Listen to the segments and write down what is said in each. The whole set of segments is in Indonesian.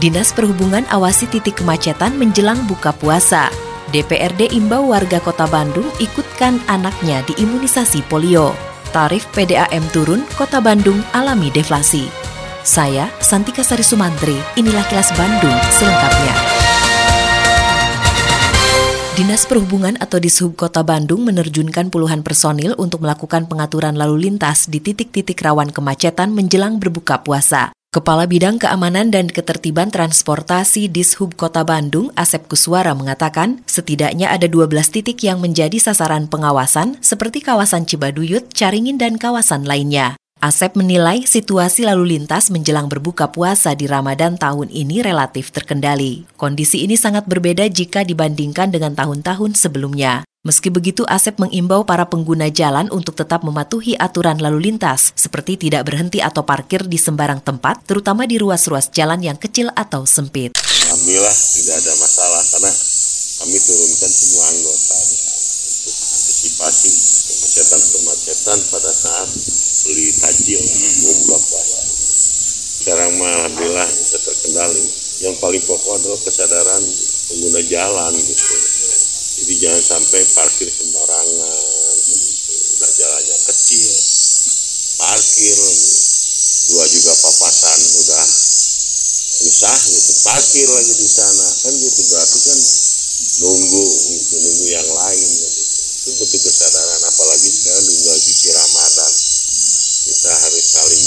Dinas Perhubungan awasi titik kemacetan menjelang buka puasa. DPRD imbau warga kota Bandung ikutkan anaknya diimunisasi polio. Tarif PDAM turun, kota Bandung alami deflasi. Saya, Santika Sari Sumantri, inilah kilas Bandung selengkapnya. Dinas Perhubungan atau Dishub Kota Bandung menerjunkan puluhan personil untuk melakukan pengaturan lalu lintas di titik-titik rawan kemacetan menjelang berbuka puasa. Kepala Bidang Keamanan dan Ketertiban Transportasi Dishub Kota Bandung, Asep Kuswara mengatakan, setidaknya ada 12 titik yang menjadi sasaran pengawasan seperti kawasan Cibaduyut, Caringin, dan kawasan lainnya. Asep menilai situasi lalu lintas menjelang berbuka puasa di Ramadan tahun ini relatif terkendali. Kondisi ini sangat berbeda jika dibandingkan dengan tahun-tahun sebelumnya. Meski begitu, Asep mengimbau para pengguna jalan untuk tetap mematuhi aturan lalu lintas, seperti tidak berhenti atau parkir di sembarang tempat, terutama di ruas-ruas jalan yang kecil atau sempit. Alhamdulillah tidak ada masalah karena kami turunkan semua anggota untuk antisipasi kemacetan-kemacetan pada saat beli tajil buka puasa. Sekarang mah alhamdulillah bisa terkendali. Yang paling pokok adalah kesadaran pengguna jalan gitu jadi jangan sampai parkir sembarangan udah jalannya kecil parkir dua juga papasan udah susah gitu parkir lagi di sana kan gitu berarti kan nunggu gitu nunggu yang lain gitu. itu betul kesadaran apalagi sekarang di bulan suci Ramadan kita harus saling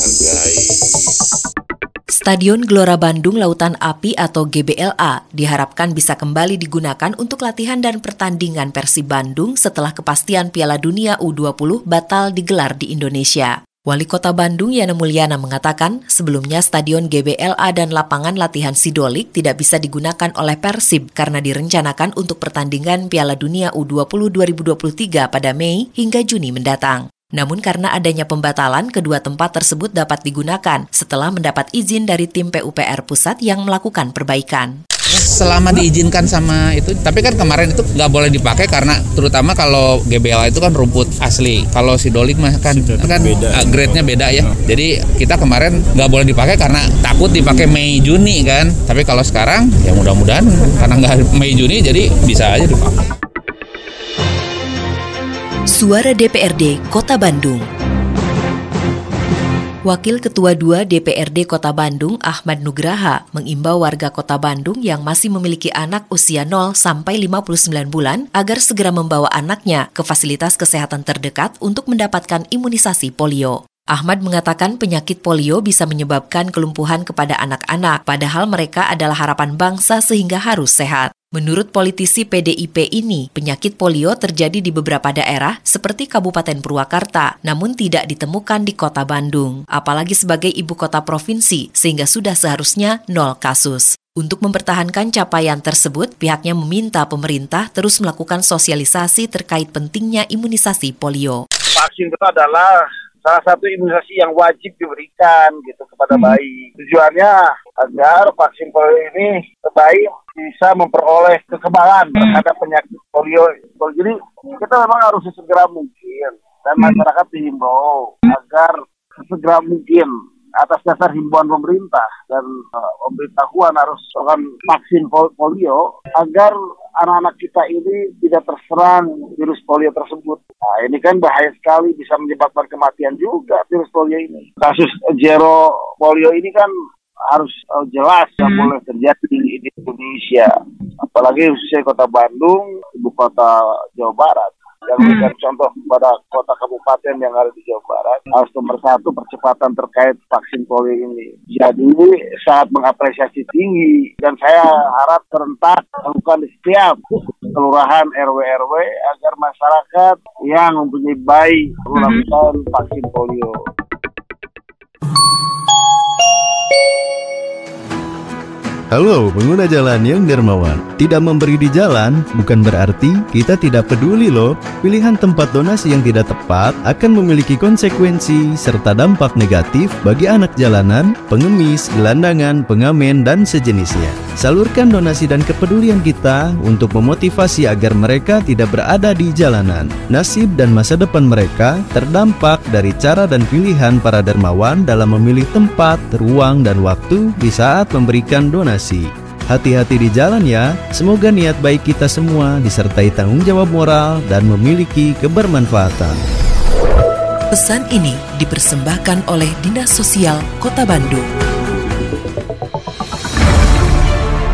menghargai Stadion Gelora Bandung Lautan Api atau GBLA diharapkan bisa kembali digunakan untuk latihan dan pertandingan Persib Bandung setelah kepastian Piala Dunia U20 batal digelar di Indonesia. Wali Kota Bandung Yana Mulyana mengatakan sebelumnya stadion GBLA dan lapangan latihan Sidolik tidak bisa digunakan oleh Persib karena direncanakan untuk pertandingan Piala Dunia U20 2023 pada Mei hingga Juni mendatang. Namun karena adanya pembatalan, kedua tempat tersebut dapat digunakan setelah mendapat izin dari tim PUPR Pusat yang melakukan perbaikan. Selama diizinkan sama itu tapi kan kemarin itu nggak boleh dipakai karena terutama kalau GBLA itu kan rumput asli. Kalau sidolik mah kan kan beda. Uh, grade-nya beda ya. Jadi kita kemarin nggak boleh dipakai karena takut dipakai Mei Juni kan. Tapi kalau sekarang ya mudah-mudahan karena nggak Mei Juni jadi bisa aja dipakai Suara DPRD Kota Bandung. Wakil Ketua 2 DPRD Kota Bandung, Ahmad Nugraha, mengimbau warga Kota Bandung yang masih memiliki anak usia 0 sampai 59 bulan agar segera membawa anaknya ke fasilitas kesehatan terdekat untuk mendapatkan imunisasi polio. Ahmad mengatakan penyakit polio bisa menyebabkan kelumpuhan kepada anak-anak, padahal mereka adalah harapan bangsa sehingga harus sehat. Menurut politisi PDIP ini, penyakit polio terjadi di beberapa daerah seperti Kabupaten Purwakarta, namun tidak ditemukan di kota Bandung, apalagi sebagai ibu kota provinsi, sehingga sudah seharusnya nol kasus. Untuk mempertahankan capaian tersebut, pihaknya meminta pemerintah terus melakukan sosialisasi terkait pentingnya imunisasi polio. Vaksin itu adalah salah satu imunisasi yang wajib diberikan gitu kepada hmm. bayi. Tujuannya agar vaksin polio ini bayi bisa memperoleh kekebalan hmm. terhadap penyakit polio. Jadi kita memang harus sesegera mungkin dan hmm. masyarakat dihimbau agar sesegera mungkin atas dasar himbauan pemerintah dan uh, pemberitahuan harus melakukan vaksin polio agar anak-anak kita ini tidak terserang virus polio tersebut. Nah, ini kan bahaya sekali bisa menyebabkan kematian juga virus polio ini. Kasus zero polio ini kan harus uh, jelas yang hmm. boleh terjadi di, di Indonesia. Apalagi khususnya kota Bandung, ibu kota Jawa Barat dan memberikan hmm. contoh kepada kota kabupaten yang ada di Jawa Barat harus nomor satu percepatan terkait vaksin polio ini. Jadi sangat mengapresiasi tinggi dan saya harap serentak lakukan di setiap kelurahan RW-RW agar masyarakat yang mempunyai bayi melakukan vaksin polio. Halo pengguna jalan yang dermawan. Tidak memberi di jalan bukan berarti kita tidak peduli loh. Pilihan tempat donasi yang tidak tepat akan memiliki konsekuensi serta dampak negatif bagi anak jalanan, pengemis, gelandangan, pengamen, dan sejenisnya Salurkan donasi dan kepedulian kita untuk memotivasi agar mereka tidak berada di jalanan Nasib dan masa depan mereka terdampak dari cara dan pilihan para dermawan dalam memilih tempat, ruang, dan waktu di saat memberikan donasi Hati-hati di jalan ya. Semoga niat baik kita semua disertai tanggung jawab moral dan memiliki kebermanfaatan. Pesan ini dipersembahkan oleh Dinas Sosial Kota Bandung.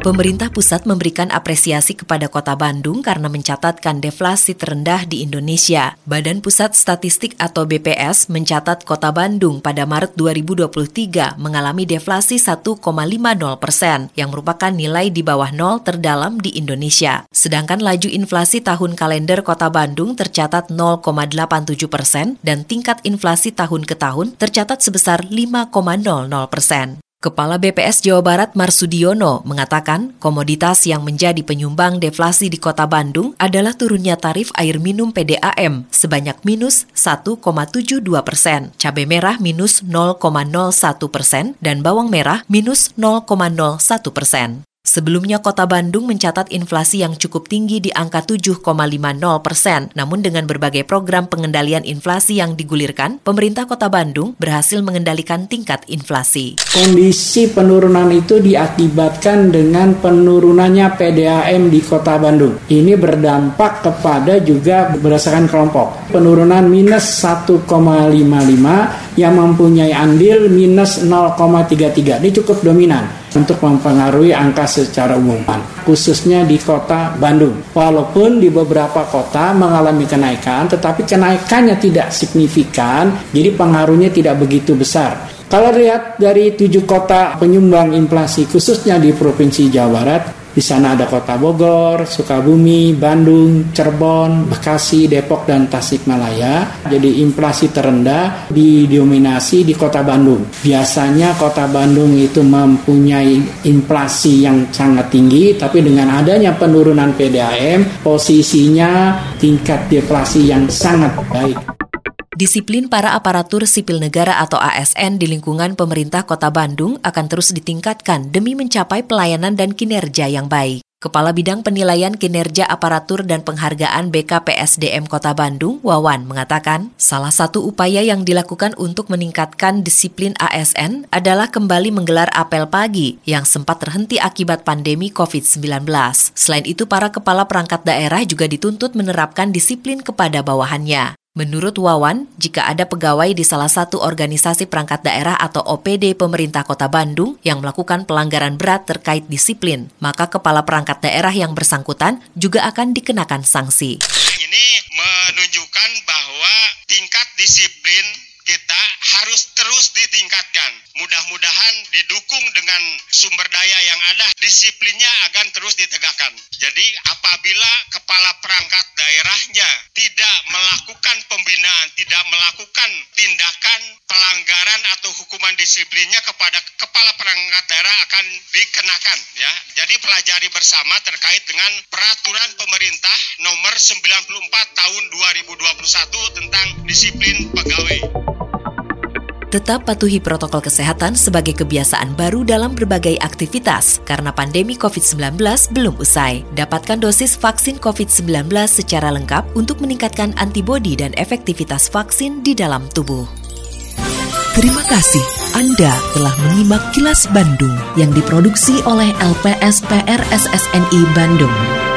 Pemerintah pusat memberikan apresiasi kepada Kota Bandung karena mencatatkan deflasi terendah di Indonesia. Badan Pusat Statistik atau BPS mencatat Kota Bandung pada Maret 2023 mengalami deflasi 1,50 persen, yang merupakan nilai di bawah nol terdalam di Indonesia. Sedangkan laju inflasi tahun kalender Kota Bandung tercatat 0,87 persen dan tingkat inflasi tahun ke tahun tercatat sebesar 5,00 persen. Kepala BPS Jawa Barat Marsudiono mengatakan komoditas yang menjadi penyumbang deflasi di kota Bandung adalah turunnya tarif air minum PDAM sebanyak minus 1,72 persen, cabai merah minus 0,01 persen, dan bawang merah minus 0,01 persen. Sebelumnya kota Bandung mencatat inflasi yang cukup tinggi di angka 7,50 persen. Namun dengan berbagai program pengendalian inflasi yang digulirkan, pemerintah kota Bandung berhasil mengendalikan tingkat inflasi. Kondisi penurunan itu diakibatkan dengan penurunannya PDAM di kota Bandung. Ini berdampak kepada juga berdasarkan kelompok. Penurunan minus 1,55 yang mempunyai andil minus 0,33. Ini cukup dominan untuk mempengaruhi angka secara umum, khususnya di kota Bandung. Walaupun di beberapa kota mengalami kenaikan, tetapi kenaikannya tidak signifikan, jadi pengaruhnya tidak begitu besar. Kalau lihat dari tujuh kota penyumbang inflasi, khususnya di Provinsi Jawa Barat, di sana ada kota Bogor, Sukabumi, Bandung, Cirebon, Bekasi, Depok, dan Tasikmalaya. Jadi inflasi terendah didominasi di kota Bandung. Biasanya kota Bandung itu mempunyai inflasi yang sangat tinggi, tapi dengan adanya penurunan PDAM, posisinya tingkat deflasi yang sangat baik. Disiplin para aparatur sipil negara atau ASN di lingkungan pemerintah Kota Bandung akan terus ditingkatkan demi mencapai pelayanan dan kinerja yang baik. Kepala Bidang Penilaian Kinerja Aparatur dan Penghargaan BKPSDM Kota Bandung, Wawan, mengatakan, salah satu upaya yang dilakukan untuk meningkatkan disiplin ASN adalah kembali menggelar apel pagi yang sempat terhenti akibat pandemi COVID-19. Selain itu, para kepala perangkat daerah juga dituntut menerapkan disiplin kepada bawahannya. Menurut Wawan, jika ada pegawai di salah satu organisasi perangkat daerah atau OPD pemerintah kota Bandung yang melakukan pelanggaran berat terkait disiplin, maka kepala perangkat daerah yang bersangkutan juga akan dikenakan sanksi. Ini menunjukkan bahwa tingkat disiplin kita harus terus ditingkatkan. Mudah-mudahan didukung dengan sumber daya yang ada, disiplinnya akan terus ditegakkan. Jadi apabila kepala perangkat daerahnya tidak melakukan pembinaan, tidak melakukan tindakan pelanggaran atau hukuman disiplinnya kepada kepala perangkat daerah akan dikenakan ya. Jadi pelajari bersama terkait dengan peraturan pemerintah nomor 94 tahun 2021 tentang disiplin pegawai. Tetap patuhi protokol kesehatan sebagai kebiasaan baru dalam berbagai aktivitas karena pandemi COVID-19 belum usai. Dapatkan dosis vaksin COVID-19 secara lengkap untuk meningkatkan antibodi dan efektivitas vaksin di dalam tubuh. Terima kasih Anda telah menyimak kilas Bandung yang diproduksi oleh LPSPR SSNI Bandung.